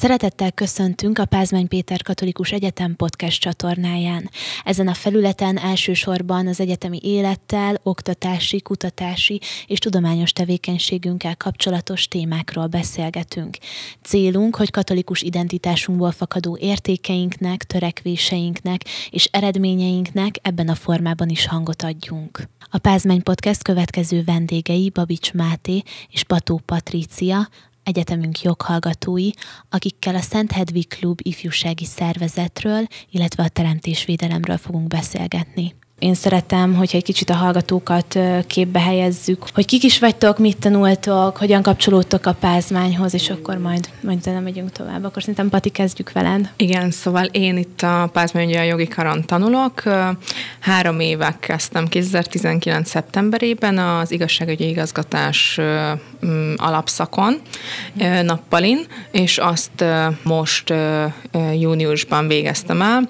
Szeretettel köszöntünk a Pázmány Péter Katolikus Egyetem podcast csatornáján. Ezen a felületen elsősorban az egyetemi élettel, oktatási, kutatási és tudományos tevékenységünkkel kapcsolatos témákról beszélgetünk. Célunk, hogy katolikus identitásunkból fakadó értékeinknek, törekvéseinknek és eredményeinknek ebben a formában is hangot adjunk. A Pázmány Podcast következő vendégei Babics Máté és Pató Patrícia, egyetemünk joghallgatói, akikkel a Szent Hedvig Klub ifjúsági szervezetről, illetve a teremtésvédelemről fogunk beszélgetni. Én szeretem, hogyha egy kicsit a hallgatókat képbe helyezzük, hogy kik is vagytok, mit tanultok, hogyan kapcsolódtok a pázmányhoz, és akkor majd, majd nem megyünk tovább. Akkor szerintem Pati, kezdjük veled. Igen, szóval én itt a Pázmány a jogi karon tanulok. Három éve kezdtem 2019. szeptemberében az igazságügyi igazgatás alapszakon, nappalin, és azt most júniusban végeztem el.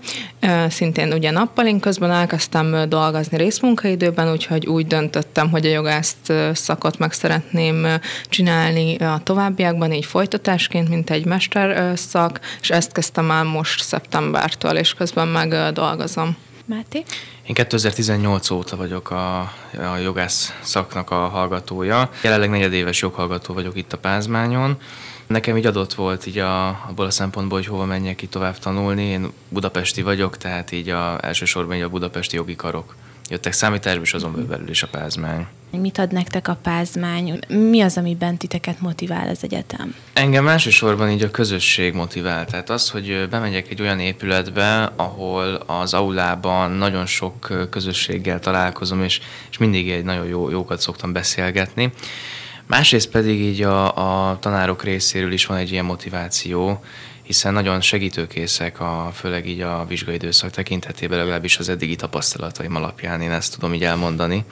Szintén ugye nappalin közben elkezdtem dolgozni részmunkaidőben, úgyhogy úgy döntöttem, hogy a jogászt szakot meg szeretném csinálni a továbbiakban, így folytatásként, mint egy mester szak, és ezt kezdtem el most szeptembertől, és közben meg dolgozom. Máté? Én 2018 óta vagyok a, a jogász szaknak a hallgatója. Jelenleg negyedéves joghallgató vagyok itt a Pázmányon. Nekem így adott volt így a, abból a szempontból, hogy hova menjek ki tovább tanulni. Én budapesti vagyok, tehát így a, elsősorban így a budapesti jogi karok jöttek számításba, és azon belül is a pázmány. Mit ad nektek a pázmány? Mi az, amiben titeket motivál az egyetem? Engem elsősorban így a közösség motivál. Tehát az, hogy bemegyek egy olyan épületbe, ahol az aulában nagyon sok közösséggel találkozom, és, és mindig egy nagyon jó, jókat szoktam beszélgetni. Másrészt pedig így a, a tanárok részéről is van egy ilyen motiváció, hiszen nagyon segítőkészek, a, főleg így a vizsgaidőszak tekintetében, legalábbis az eddigi tapasztalataim alapján én ezt tudom így elmondani.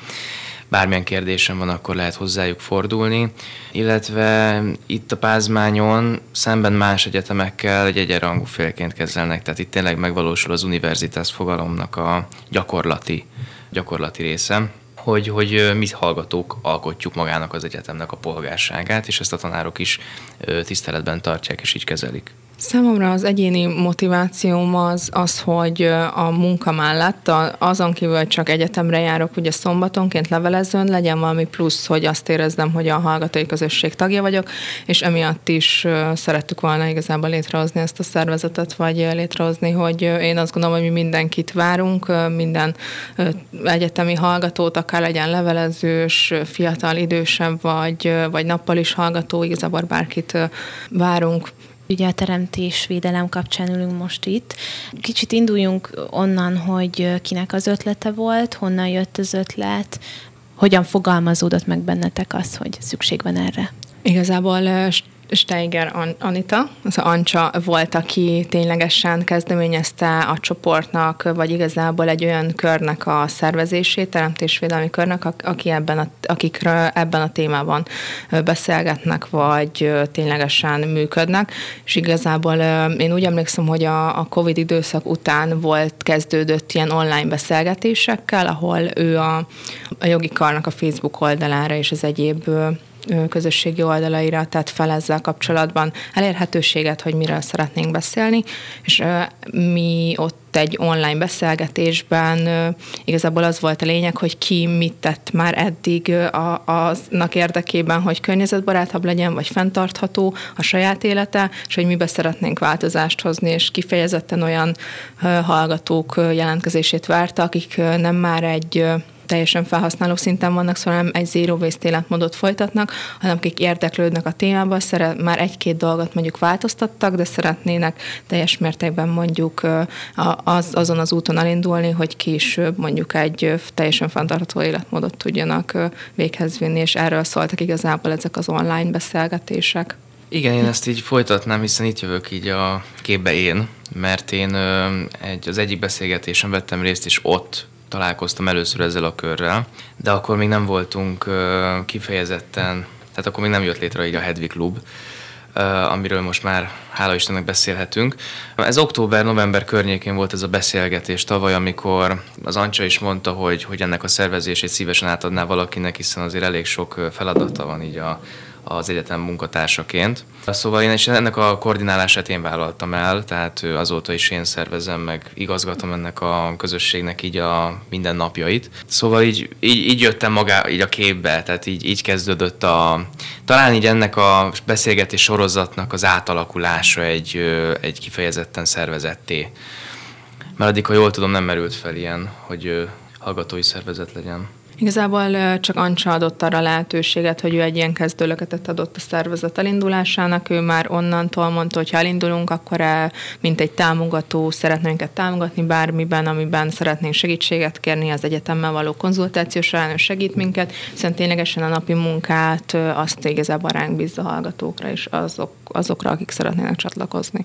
Bármilyen kérdésem van, akkor lehet hozzájuk fordulni, illetve itt a Pázmányon szemben más egyetemekkel egy egyenrangú félként kezelnek, tehát itt tényleg megvalósul az univerzitás fogalomnak a gyakorlati, gyakorlati része hogy, hogy mi hallgatók alkotjuk magának az egyetemnek a polgárságát, és ezt a tanárok is tiszteletben tartják, és így kezelik. Számomra az egyéni motivációm az, az hogy a munka mellett, azon kívül, hogy csak egyetemre járok, ugye szombatonként levelezőn, legyen valami plusz, hogy azt érezzem, hogy a hallgatói közösség tagja vagyok, és emiatt is szerettük volna igazából létrehozni ezt a szervezetet, vagy létrehozni, hogy én azt gondolom, hogy mi mindenkit várunk, minden egyetemi hallgatót, akár legyen levelezős, fiatal, idősebb, vagy, vagy nappal is hallgató, igazából bárkit várunk Ugye a teremtés védelem kapcsán ülünk most itt. Kicsit induljunk onnan, hogy kinek az ötlete volt, honnan jött az ötlet, hogyan fogalmazódott meg bennetek az, hogy szükség van erre? Igazából Steiger Anita, az Ancsa volt, aki ténylegesen kezdeményezte a csoportnak, vagy igazából egy olyan körnek a szervezését, teremtésvédelmi körnek, aki ebben a, akik ebben a témában beszélgetnek, vagy ténylegesen működnek. És igazából én úgy emlékszem, hogy a, a COVID időszak után volt, kezdődött ilyen online beszélgetésekkel, ahol ő a, a jogi karnak a Facebook oldalára és az egyéb közösségi oldalaira tett fel ezzel kapcsolatban elérhetőséget, hogy miről szeretnénk beszélni, és mi ott egy online beszélgetésben igazából az volt a lényeg, hogy ki mit tett már eddig aznak érdekében, hogy környezetbarátabb legyen, vagy fenntartható a saját élete, és hogy mibe szeretnénk változást hozni, és kifejezetten olyan hallgatók jelentkezését várta, akik nem már egy teljesen felhasználó szinten vannak, szóval nem egy zero waste életmódot folytatnak, hanem akik érdeklődnek a témában, szeret, már egy-két dolgot mondjuk változtattak, de szeretnének teljes mértékben mondjuk az, azon az úton elindulni, hogy később mondjuk egy teljesen fenntartható életmódot tudjanak véghez vinni, és erről szóltak igazából ezek az online beszélgetések. Igen, én ezt így folytatnám, hiszen itt jövök így a képbe én, mert én egy, az egyik beszélgetésen vettem részt, és ott találkoztam először ezzel a körrel, de akkor még nem voltunk kifejezetten, tehát akkor még nem jött létre így a Hedvig Klub, amiről most már hála Istennek beszélhetünk. Ez október-november környékén volt ez a beszélgetés tavaly, amikor az Ancsa is mondta, hogy, hogy ennek a szervezését szívesen átadná valakinek, hiszen azért elég sok feladata van így a, az egyetem munkatársaként. Szóval én is ennek a koordinálását én vállaltam el, tehát azóta is én szervezem, meg igazgatom ennek a közösségnek így a mindennapjait. Szóval így, így, így jöttem magá így a képbe, tehát így, így kezdődött a, talán így ennek a beszélgetés sorozatnak az átalakulása egy, egy kifejezetten szervezetté. Mert addig, ha jól tudom, nem merült fel ilyen, hogy hallgatói szervezet legyen. Igazából csak Ancsa adott arra lehetőséget, hogy ő egy ilyen kezdőlöketet adott a szervezet elindulásának. Ő már onnantól mondta, hogy ha elindulunk, akkor mint egy támogató szeretnénk támogatni bármiben, amiben szeretnénk segítséget kérni az egyetemmel való konzultáció ő segít minket, hiszen ténylegesen a napi munkát azt igazából ránk bízza a hallgatókra és azok, azokra, akik szeretnének csatlakozni.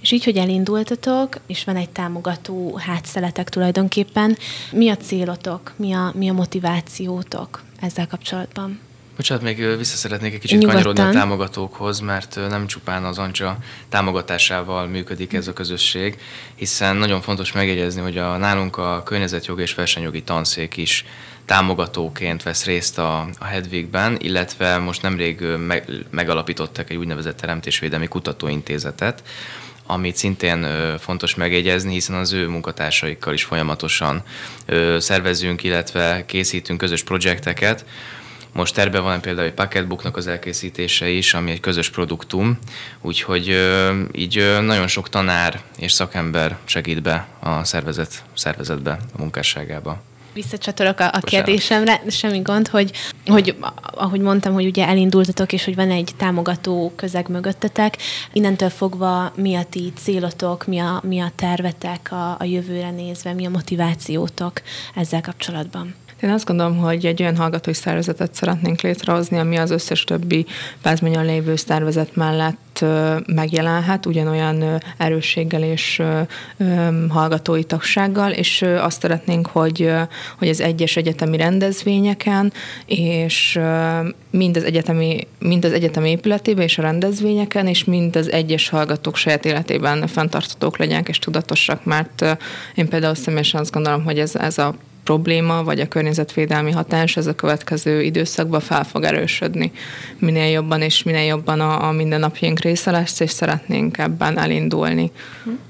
És így, hogy elindultatok, és van egy támogató hátszeletek tulajdonképpen, mi a célotok, mi a, mi a motivációtok ezzel kapcsolatban? Bocsánat, még vissza szeretnék egy kicsit Nyugodtan. kanyarodni a támogatókhoz, mert nem csupán az Ancsa támogatásával működik ez a közösség, hiszen nagyon fontos megjegyezni, hogy a, nálunk a környezetjogi és versenyjogi tanszék is támogatóként vesz részt a, a Hedvigben, illetve most nemrég meg, megalapítottak egy úgynevezett teremtésvédelmi kutatóintézetet, amit szintén fontos megjegyezni, hiszen az ő munkatársaikkal is folyamatosan szervezünk, illetve készítünk közös projekteket. Most terve van például egy Packetbooknak az elkészítése is, ami egy közös produktum, úgyhogy így nagyon sok tanár és szakember segít be a szervezet, szervezetbe, a munkásságába visszacsatolok a, a kérdésemre, semmi gond, hogy, hogy ahogy mondtam, hogy ugye elindultatok, és hogy van egy támogató közeg mögöttetek, innentől fogva mi a ti célotok, mi a, mi a tervetek a, a jövőre nézve, mi a motivációtok ezzel kapcsolatban? Én azt gondolom, hogy egy olyan hallgatói szervezetet szeretnénk létrehozni, ami az összes többi pázmányon lévő szervezet mellett megjelenhet, ugyanolyan erősséggel és hallgatói tagsággal, és azt szeretnénk, hogy, hogy az egyes egyetemi rendezvényeken, és mind az egyetemi, mind az egyetemi épületében és a rendezvényeken, és mind az egyes hallgatók saját életében fenntartatók legyenek és tudatosak, mert én például személyesen azt gondolom, hogy ez, ez a probléma, vagy a környezetvédelmi hatás ez a következő időszakban fel fog erősödni. Minél jobban és minél jobban a, a mindennapjaink része lesz, és szeretnénk ebben elindulni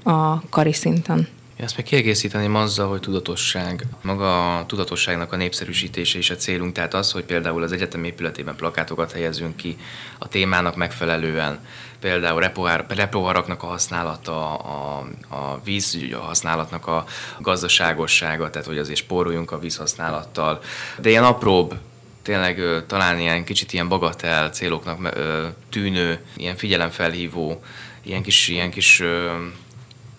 a kari szinten. Én ezt még kiegészíteném azzal, hogy tudatosság. Maga a tudatosságnak a népszerűsítése is a célunk, tehát az, hogy például az egyetem épületében plakátokat helyezünk ki a témának megfelelően, például repohár, repoharaknak a használata, a, a víz használatnak a gazdaságossága, tehát hogy azért spóroljunk a vízhasználattal. De ilyen apróbb tényleg talán ilyen kicsit ilyen bagatel céloknak tűnő, ilyen figyelemfelhívó, ilyen kis, ilyen kis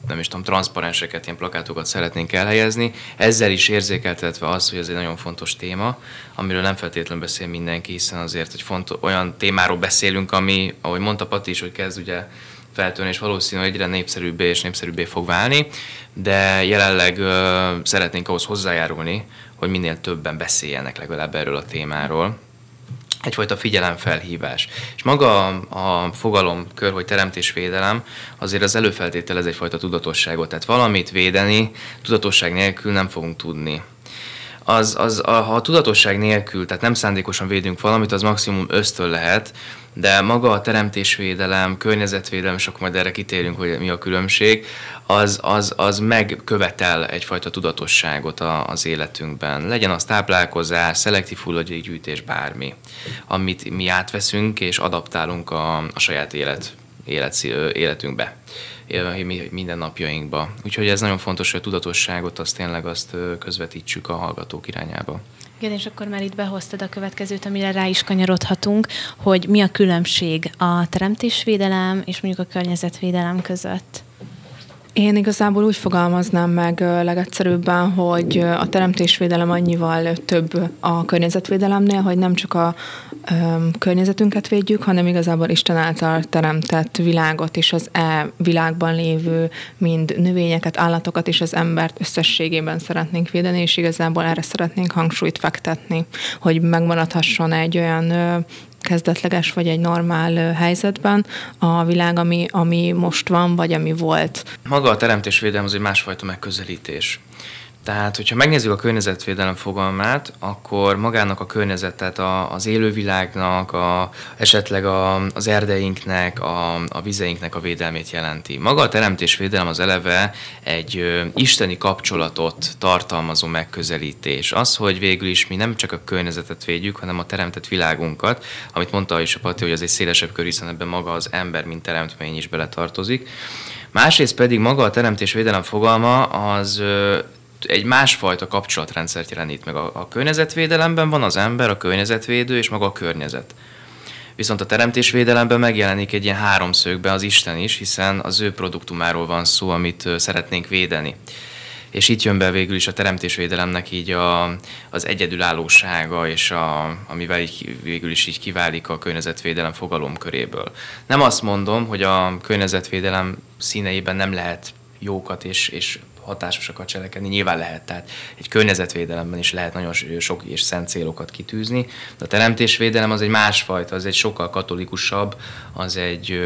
nem is tudom, transzparenseket, ilyen plakátokat szeretnénk elhelyezni, ezzel is érzékeltetve az, hogy ez egy nagyon fontos téma, amiről nem feltétlenül beszél mindenki, hiszen azért egy fontos, olyan témáról beszélünk, ami, ahogy mondta Pati is, hogy kezd ugye feltűnni, és valószínűleg egyre népszerűbbé és népszerűbbé fog válni, de jelenleg ö, szeretnénk ahhoz hozzájárulni, hogy minél többen beszéljenek legalább erről a témáról egyfajta figyelemfelhívás. És maga a, a fogalomkör, hogy teremtésvédelem, azért az előfeltételez egyfajta tudatosságot. Tehát valamit védeni tudatosság nélkül nem fogunk tudni. Az, az, a, ha a tudatosság nélkül, tehát nem szándékosan védünk valamit, az maximum ösztön lehet, de maga a teremtésvédelem, környezetvédelem, és akkor majd erre kitérünk, hogy mi a különbség, az, az, az megkövetel egyfajta tudatosságot a, az életünkben. Legyen az táplálkozás, szelektív hulladékgyűjtés, bármi, amit mi átveszünk és adaptálunk a, a saját élet, élet, életünkbe minden napjainkba. Úgyhogy ez nagyon fontos, hogy a tudatosságot azt tényleg azt közvetítsük a hallgatók irányába. Igen, és akkor már itt behoztad a következőt, amire rá is kanyarodhatunk, hogy mi a különbség a teremtésvédelem és mondjuk a környezetvédelem között. Én igazából úgy fogalmaznám meg legegyszerűbben, hogy a teremtésvédelem annyival több a környezetvédelemnél, hogy nem csak a környezetünket védjük, hanem igazából Isten által teremtett világot és az e világban lévő mind növényeket, állatokat és az embert összességében szeretnénk védeni, és igazából erre szeretnénk hangsúlyt fektetni, hogy megmaradhasson egy olyan kezdetleges vagy egy normál helyzetben a világ, ami, ami most van, vagy ami volt. Maga a teremtésvédelem az egy másfajta megközelítés. Tehát, hogyha megnézzük a környezetvédelem fogalmát, akkor magának a környezetet a, az élővilágnak, a, esetleg a, az erdeinknek, a, a vizeinknek a védelmét jelenti. Maga a teremtésvédelem az eleve egy ö, isteni kapcsolatot tartalmazó megközelítés. Az, hogy végül is mi nem csak a környezetet védjük, hanem a teremtett világunkat, amit mondta is a Pati, hogy az egy szélesebb kör, hiszen ebben maga az ember, mint teremtmény is beletartozik. Másrészt pedig maga a teremtésvédelem fogalma az egy másfajta kapcsolatrendszert jelenít meg. A, a környezetvédelemben van az ember, a környezetvédő és maga a környezet. Viszont a teremtésvédelemben megjelenik egy ilyen háromszögbe az Isten is, hiszen az ő produktumáról van szó, amit szeretnénk védeni. És itt jön be végül is a teremtésvédelemnek így a, az egyedülállósága, és a, amivel így, végül is így kiválik a környezetvédelem fogalomköréből. Nem azt mondom, hogy a környezetvédelem színeiben nem lehet jókat és, és hatásosakat cselekedni, nyilván lehet, tehát egy környezetvédelemben is lehet nagyon sok és szent célokat kitűzni, de a teremtésvédelem az egy másfajta, az egy sokkal katolikusabb, az egy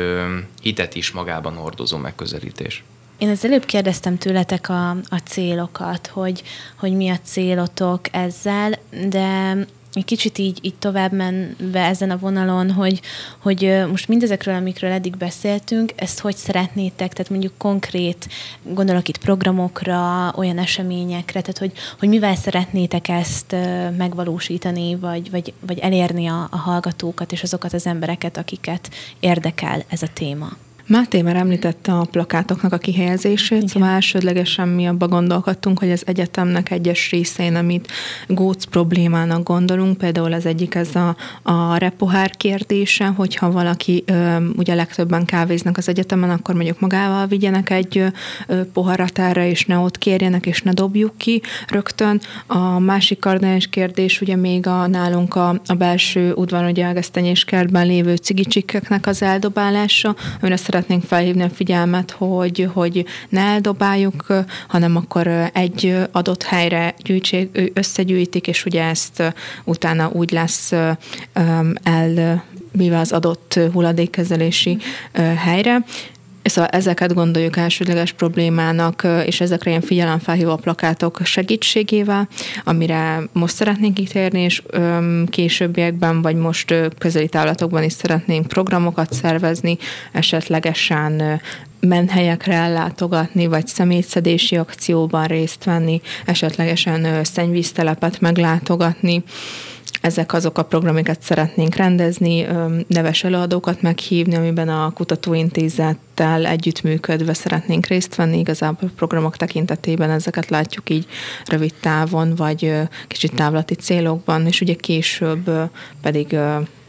hitet is magában hordozó megközelítés. Én az előbb kérdeztem tőletek a, a célokat, hogy, hogy mi a célotok ezzel, de egy kicsit így, így tovább menve ezen a vonalon, hogy, hogy most mindezekről, amikről eddig beszéltünk, ezt hogy szeretnétek, tehát mondjuk konkrét, gondolok itt programokra, olyan eseményekre, tehát hogy, hogy mivel szeretnétek ezt megvalósítani, vagy, vagy, vagy elérni a, a hallgatókat és azokat az embereket, akiket érdekel ez a téma. Máté már említette a plakátoknak a kihelyezését, Igen. szóval elsődlegesen mi abba gondolkodtunk, hogy az egyetemnek egyes részein, amit góc problémának gondolunk, például az egyik ez a, a repohár kérdése, hogyha valaki, ugye legtöbben kávéznak az egyetemen, akkor mondjuk magával vigyenek egy poharat erre, és ne ott kérjenek, és ne dobjuk ki rögtön. A másik kardinális kérdés ugye még a nálunk a, a belső udvaron, ugye kertben lévő cigicsikkeknek az eldobálása, amire szeretnénk felhívni a figyelmet, hogy, hogy ne eldobáljuk, hanem akkor egy adott helyre gyűjtsék, összegyűjtik, és ugye ezt utána úgy lesz el mivel az adott hulladékkezelési helyre. Szóval ezeket gondoljuk elsődleges problémának, és ezekre ilyen figyelemfelhívó plakátok segítségével, amire most szeretnénk kitérni, és későbbiekben, vagy most közeli távlatokban is szeretnénk programokat szervezni, esetlegesen menhelyekre ellátogatni, vagy szemétszedési akcióban részt venni, esetlegesen szennyvíztelepet meglátogatni ezek azok a programikat szeretnénk rendezni, neves előadókat meghívni, amiben a kutatóintézettel együttműködve szeretnénk részt venni. Igazából a programok tekintetében ezeket látjuk így rövid távon, vagy kicsit távlati célokban, és ugye később pedig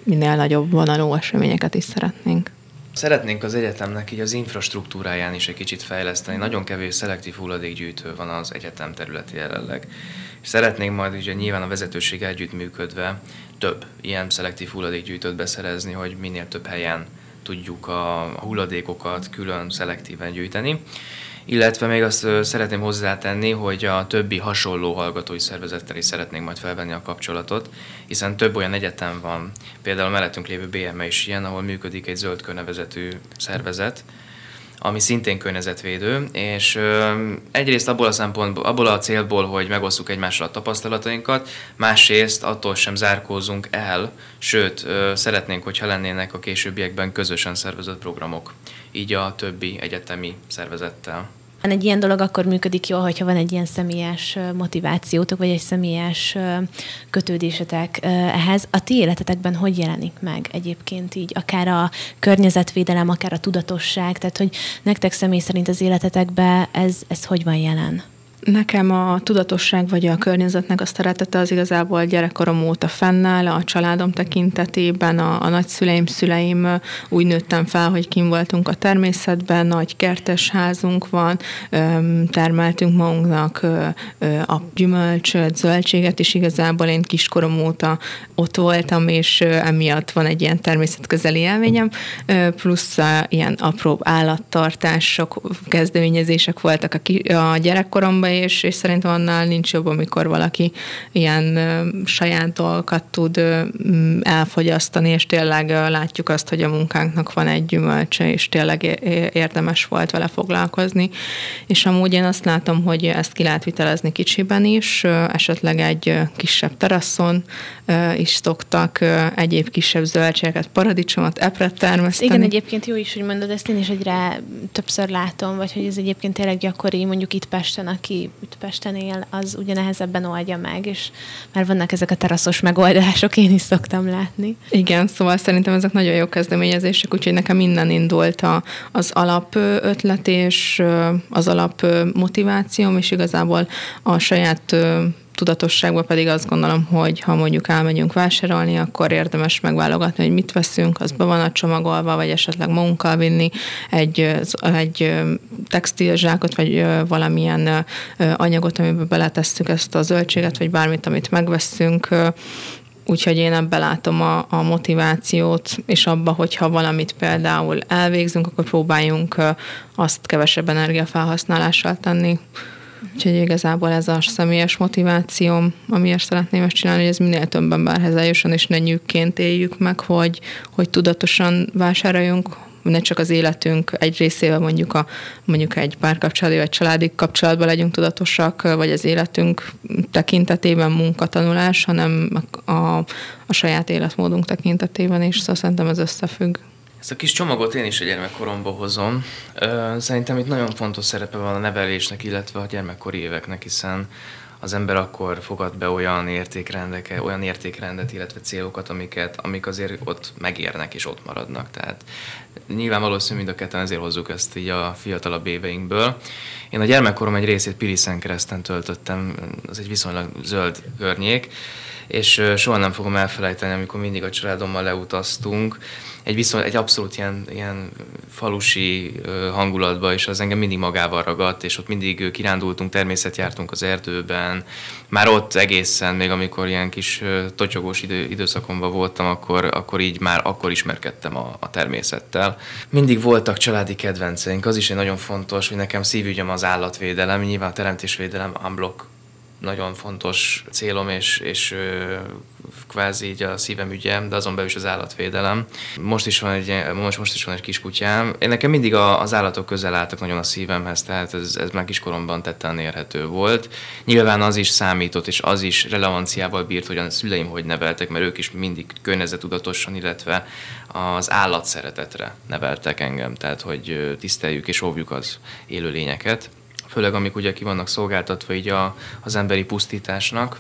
minél nagyobb vonalú eseményeket is szeretnénk. Szeretnénk az egyetemnek így az infrastruktúráján is egy kicsit fejleszteni. Nagyon kevés szelektív hulladékgyűjtő van az egyetem területi jelenleg. És szeretnénk majd ugye nyilván a vezetőség együttműködve több ilyen szelektív hulladékgyűjtőt beszerezni, hogy minél több helyen tudjuk a hulladékokat külön szelektíven gyűjteni. Illetve még azt szeretném hozzátenni, hogy a többi hasonló hallgatói szervezettel is szeretnénk majd felvenni a kapcsolatot, hiszen több olyan egyetem van, például mellettünk lévő BME is ilyen, ahol működik egy zöld körnevezetű szervezet, ami szintén környezetvédő, és egyrészt abból a szempontból, abból a célból, hogy megosszuk egymással a tapasztalatainkat, másrészt attól sem zárkózunk el, sőt, szeretnénk, hogyha lennének a későbbiekben közösen szervezett programok, így a többi egyetemi szervezettel egy ilyen dolog akkor működik jól, hogyha van egy ilyen személyes motivációtok, vagy egy személyes kötődésetek ehhez. A ti életetekben hogy jelenik meg egyébként így, akár a környezetvédelem, akár a tudatosság, tehát hogy nektek személy szerint az életetekben ez, ez hogy van jelen? Nekem a tudatosság vagy a környezetnek a szeretete az igazából gyerekkorom óta fennáll, a családom tekintetében, a, a nagyszüleim, szüleim úgy nőttem fel, hogy kim voltunk a természetben, nagy kertes házunk van, termeltünk magunknak a gyümölcsöt, zöldséget is igazából én kiskorom óta ott voltam, és emiatt van egy ilyen természetközeli élményem, plusz ilyen apró állattartások, kezdeményezések voltak a, a gyerekkoromban, és, és szerintem annál nincs jobb, amikor valaki ilyen saját dolgokat tud elfogyasztani, és tényleg látjuk azt, hogy a munkánknak van egy gyümölcse, és tényleg érdemes volt vele foglalkozni. És amúgy én azt látom, hogy ezt ki lehet vitelezni kicsiben is, esetleg egy kisebb teraszon is szoktak egyéb kisebb zöldségeket, paradicsomot, epret termeszteni. Igen, egyébként jó is, hogy mondod, ezt én is egyre többször látom, vagy hogy ez egyébként tényleg gyakori, mondjuk itt Pesten, aki Pesten él, az ugye nehezebben oldja meg, és már vannak ezek a teraszos megoldások, én is szoktam látni. Igen, szóval szerintem ezek nagyon jó kezdeményezések, úgyhogy nekem minden indult a, az alap ötlet és az alap motivációm, és igazából a saját tudatosságban pedig azt gondolom, hogy ha mondjuk elmegyünk vásárolni, akkor érdemes megválogatni, hogy mit veszünk, az be van a csomagolva, vagy esetleg magunkkal vinni egy, egy textilzsákot, vagy valamilyen anyagot, amiben beletesszük ezt a zöldséget, vagy bármit, amit megveszünk, Úgyhogy én ebbe látom a, a motivációt, és abba, hogyha valamit például elvégzünk, akkor próbáljunk azt kevesebb energiafelhasználással tenni. Úgyhogy igazából ez a személyes motivációm, amiért szeretném ezt csinálni, hogy ez minél több emberhez eljusson, és ne nyűkként éljük meg, hogy, hogy tudatosan vásároljunk, ne csak az életünk egy részével mondjuk, a, mondjuk egy párkapcsolati vagy családi kapcsolatban legyünk tudatosak, vagy az életünk tekintetében munkatanulás, hanem a, a saját életmódunk tekintetében is, szóval szerintem ez összefügg. Ezt a kis csomagot én is a gyermekkoromba hozom. Szerintem itt nagyon fontos szerepe van a nevelésnek, illetve a gyermekkori éveknek, hiszen az ember akkor fogad be olyan értékrendeket, olyan értékrendet, illetve célokat, amiket, amik azért ott megérnek és ott maradnak. Tehát nyilván valószínű mind a ketten ezért hozzuk ezt így a fiatalabb éveinkből. Én a gyermekkorom egy részét Piliszen kereszten töltöttem, az egy viszonylag zöld környék, és soha nem fogom elfelejteni, amikor mindig a családommal leutaztunk, egy, viszont, egy abszolút ilyen, ilyen falusi hangulatba, és az engem mindig magával ragadt, és ott mindig kirándultunk, természet jártunk az erdőben. Már ott egészen, még amikor ilyen kis totyogós idő, időszakomban voltam, akkor, akkor így már akkor ismerkedtem a, a természettel. Mindig voltak családi kedvenceink, az is egy nagyon fontos, hogy nekem szívügyem az állatvédelem, nyilván a teremtésvédelem unblock nagyon fontos célom, és, és kvázi így a szívem ügyem, de azon belül is az állatvédelem. Most is van egy, most, most is van egy kis kutyám. Én nekem mindig a, az állatok közel álltak nagyon a szívemhez, tehát ez, ez már kiskoromban tetten érhető volt. Nyilván az is számított, és az is relevanciával bírt, hogy a szüleim hogy neveltek, mert ők is mindig környezetudatosan, illetve az állat szeretetre neveltek engem, tehát hogy tiszteljük és óvjuk az élőlényeket főleg amik ugye ki vannak szolgáltatva így a, az emberi pusztításnak.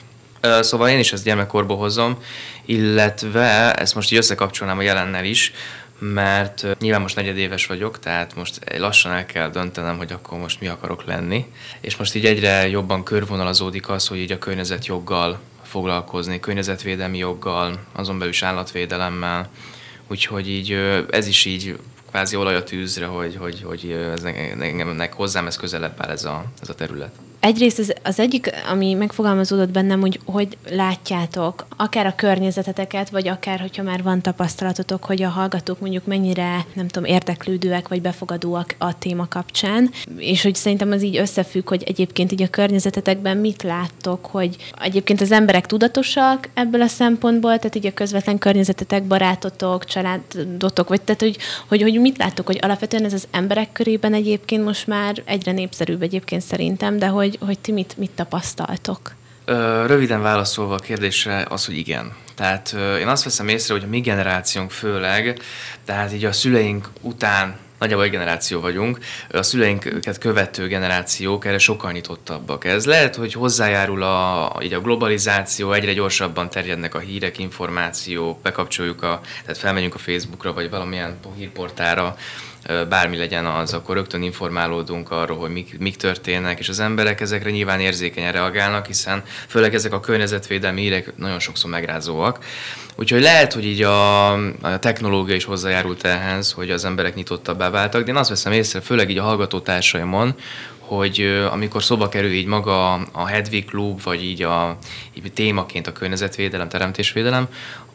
Szóval én is ezt gyermekkorból hozom, illetve ezt most így összekapcsolnám a jelennel is, mert nyilván most negyedéves vagyok, tehát most lassan el kell döntenem, hogy akkor most mi akarok lenni. És most így egyre jobban körvonalazódik az, hogy így a környezetjoggal foglalkozni, környezetvédelmi joggal, azon belül is állatvédelemmel. Úgyhogy így ez is így kvázi olaj a tűzre, hogy, hogy, hogy ez engem, hozzám ez közelebb áll ez a, ez a terület. Egyrészt az, az egyik, ami megfogalmazódott bennem, hogy hogy látjátok akár a környezeteteket, vagy akár, hogyha már van tapasztalatotok, hogy a hallgatók mondjuk mennyire, nem tudom, érdeklődőek, vagy befogadóak a téma kapcsán, és hogy szerintem az így összefügg, hogy egyébként így a környezetetekben mit láttok, hogy egyébként az emberek tudatosak ebből a szempontból, tehát így a közvetlen környezetetek, barátotok, családotok, vagy tehát, hogy, hogy, hogy mit láttok, hogy alapvetően ez az emberek körében egyébként most már egyre népszerűbb egyébként szerintem, de hogy, hogy ti mit, mit tapasztaltok? Röviden válaszolva a kérdésre az, hogy igen. Tehát én azt veszem észre, hogy a mi generációnk főleg, tehát így a szüleink után nagyjából egy generáció vagyunk, a szüleinket követő generációk erre sokkal nyitottabbak. Ez lehet, hogy hozzájárul a, így a globalizáció, egyre gyorsabban terjednek a hírek, információk, bekapcsoljuk a, tehát felmegyünk a Facebookra, vagy valamilyen hírportára, bármi legyen az, akkor rögtön informálódunk arról, hogy mik, mik történnek, és az emberek ezekre nyilván érzékenyen reagálnak, hiszen főleg ezek a környezetvédelmi hírek nagyon sokszor megrázóak. Úgyhogy lehet, hogy így a, a technológia is hozzájárult ehhez, hogy az emberek nyitottabbá váltak, de én azt veszem észre, főleg így a hallgatótársaimon, hogy amikor szoba kerül így maga a Hedvig Klub, vagy így a így témaként a környezetvédelem, teremtésvédelem,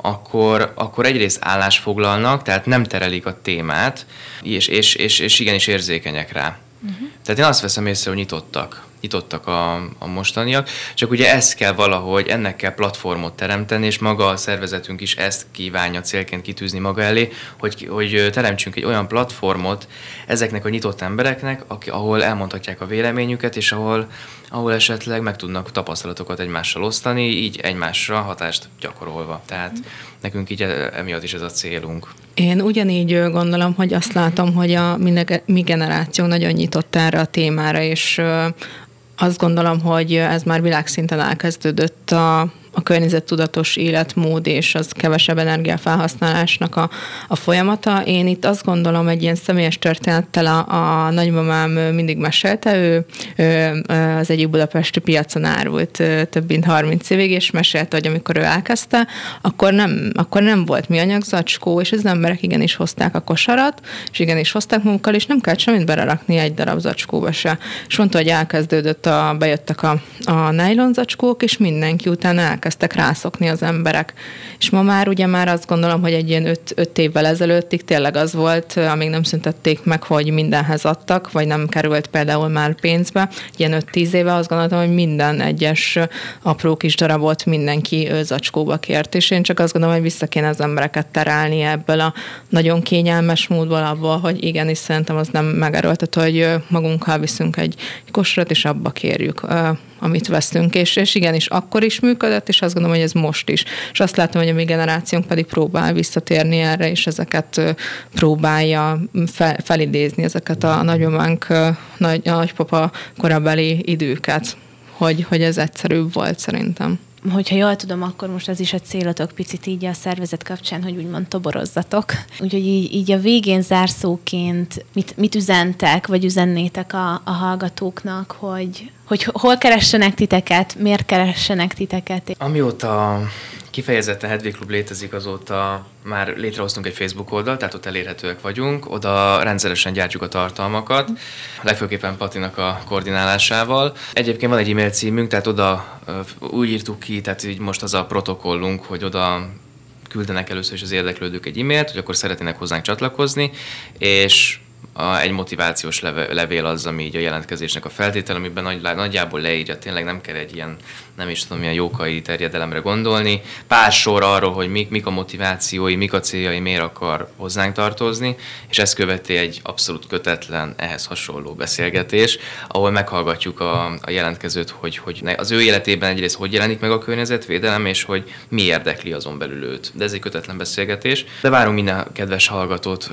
akkor, akkor egyrészt állás foglalnak, tehát nem terelik a témát, és, és, és, és igenis érzékenyek rá. Uh-huh. Tehát én azt veszem észre, hogy nyitottak. Nyitottak a, a mostaniak, csak ugye ezt kell valahogy, ennek kell platformot teremteni, és maga a szervezetünk is ezt kívánja célként kitűzni maga elé, hogy, hogy teremtsünk egy olyan platformot ezeknek a nyitott embereknek, aki, ahol elmondhatják a véleményüket, és ahol, ahol esetleg meg tudnak tapasztalatokat egymással osztani, így egymásra hatást gyakorolva. Tehát nekünk így emiatt is ez a célunk. Én ugyanígy gondolom, hogy azt látom, hogy a mi generáció nagyon nyitott erre a témára, és azt gondolom, hogy ez már világszinten elkezdődött a, a környezettudatos életmód és az kevesebb energiafelhasználásnak a, a folyamata. Én itt azt gondolom, egy ilyen személyes történettel a, a nagymamám mindig mesélte, ő, az egyik budapesti piacon árult több mint 30 évig, és mesélte, hogy amikor ő elkezdte, akkor nem, akkor nem volt mi anyagzacskó, és az emberek igenis hozták a kosarat, és igenis hozták magukkal, és nem kellett semmit belerakni egy darab zacskóba se. És mondta, hogy elkezdődött, a, bejöttek a, a nylon zacskók, és mindenki utána elkezdtek rászokni az emberek. És ma már ugye már azt gondolom, hogy egy ilyen öt, évvel ezelőttig tényleg az volt, amíg nem szüntették meg, hogy mindenhez adtak, vagy nem került például már pénzbe. Ilyen öt-tíz éve azt gondoltam, hogy minden egyes apró kis darabot mindenki zacskóba kért, és én csak azt gondolom, hogy vissza kéne az embereket terelni ebből a nagyon kényelmes módból abból, hogy igenis szerintem az nem megerőltető, hogy magunkkal viszünk egy kosarat, és abba kérjük amit veszünk, és, és igenis akkor is működött, és azt gondolom, hogy ez most is. És azt látom, hogy a mi generációnk pedig próbál visszatérni erre, és ezeket próbálja fel, felidézni, ezeket a nagyománk, nagy, nagypapa korabeli időket, hogy, hogy ez egyszerűbb volt szerintem hogyha jól tudom, akkor most az is a célotok picit így a szervezet kapcsán, hogy úgymond toborozzatok. Úgyhogy így, így a végén zárszóként mit, mit üzentek, vagy üzennétek a, a hallgatóknak, hogy, hogy hol keressenek titeket, miért keressenek titeket? Amióta kifejezetten Hedvig Klub létezik, azóta már létrehoztunk egy Facebook oldalt, tehát ott elérhetőek vagyunk, oda rendszeresen gyártjuk a tartalmakat, legfőképpen Patinak a koordinálásával. Egyébként van egy e-mail címünk, tehát oda úgy írtuk ki, tehát így most az a protokollunk, hogy oda küldenek először is az érdeklődők egy e-mailt, hogy akkor szeretnének hozzánk csatlakozni, és a, egy motivációs levél az, ami így a jelentkezésnek a feltétel, amiben nagy, nagyjából leírja, tényleg nem kell egy ilyen, nem is tudom, milyen jókai terjedelemre gondolni. Pár sor arról, hogy mik, mik a motivációi, mik a céljai, miért akar hozzánk tartozni, és ezt követi egy abszolút kötetlen, ehhez hasonló beszélgetés, ahol meghallgatjuk a, a jelentkezőt, hogy, hogy az ő életében egyrészt hogy jelenik meg a környezetvédelem, és hogy mi érdekli azon belül őt. De ez egy kötetlen beszélgetés. De várunk minden kedves hallgatót,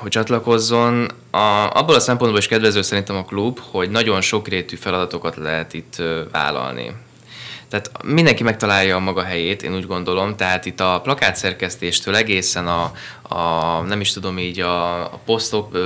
hogy csatlakozzon a, abból a szempontból is kedvező szerintem a klub, hogy nagyon sokrétű feladatokat lehet itt vállalni. Tehát mindenki megtalálja a maga helyét, én úgy gondolom, tehát itt a plakátszerkesztéstől egészen a, a nem is tudom így a, a posztok,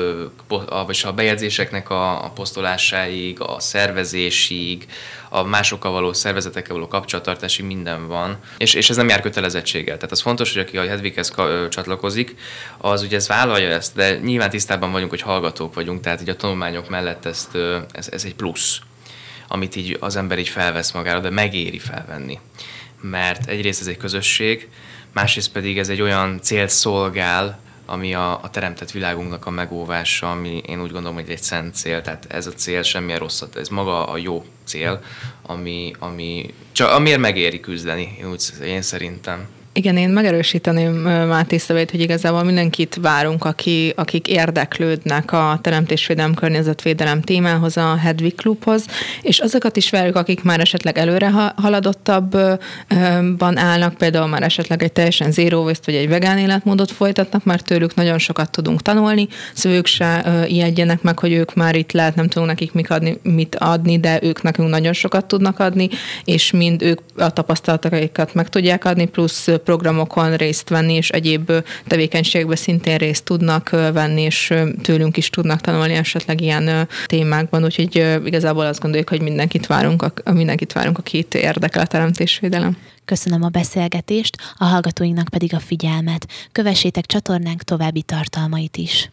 a, vagy a bejegyzéseknek a, a posztolásáig, a szervezésig, a másokkal való szervezetekkel való kapcsolattartási minden van, és, és ez nem jár kötelezettséggel. Tehát az fontos, hogy aki a Hedvighez csatlakozik, az ugye ez vállalja ezt, de nyilván tisztában vagyunk, hogy hallgatók vagyunk, tehát így a tanulmányok mellett ezt, ez, ez egy plusz amit így az ember így felvesz magára, de megéri felvenni. Mert egyrészt ez egy közösség, másrészt pedig ez egy olyan célt szolgál, ami a, a teremtett világunknak a megóvása, ami én úgy gondolom, hogy egy szent cél, tehát ez a cél semmilyen rosszat, ez maga a jó cél, ami, ami csak amiért megéri küzdeni, én, úgy, én szerintem. Igen, én megerősíteném Máté szavait, hogy igazából mindenkit várunk, aki, akik érdeklődnek a teremtésvédelem, környezetvédelem témához, a Hedvig Klubhoz, és azokat is várjuk, akik már esetleg előre haladottabbban állnak, például már esetleg egy teljesen zero waste vagy egy vegán életmódot folytatnak, mert tőlük nagyon sokat tudunk tanulni, szóval ők se ijedjenek meg, hogy ők már itt lehet, nem tudunk nekik mit adni, mit adni, de ők nekünk nagyon sokat tudnak adni, és mind ők a tapasztalataikat meg tudják adni, plusz programokon részt venni, és egyéb tevékenységekben szintén részt tudnak venni, és tőlünk is tudnak tanulni esetleg ilyen témákban, úgyhogy igazából azt gondoljuk, hogy mindenkit várunk, mindenkit várunk, akit érdekel a teremtésvédelem. Köszönöm a beszélgetést, a hallgatóinknak pedig a figyelmet. Kövessétek csatornánk további tartalmait is.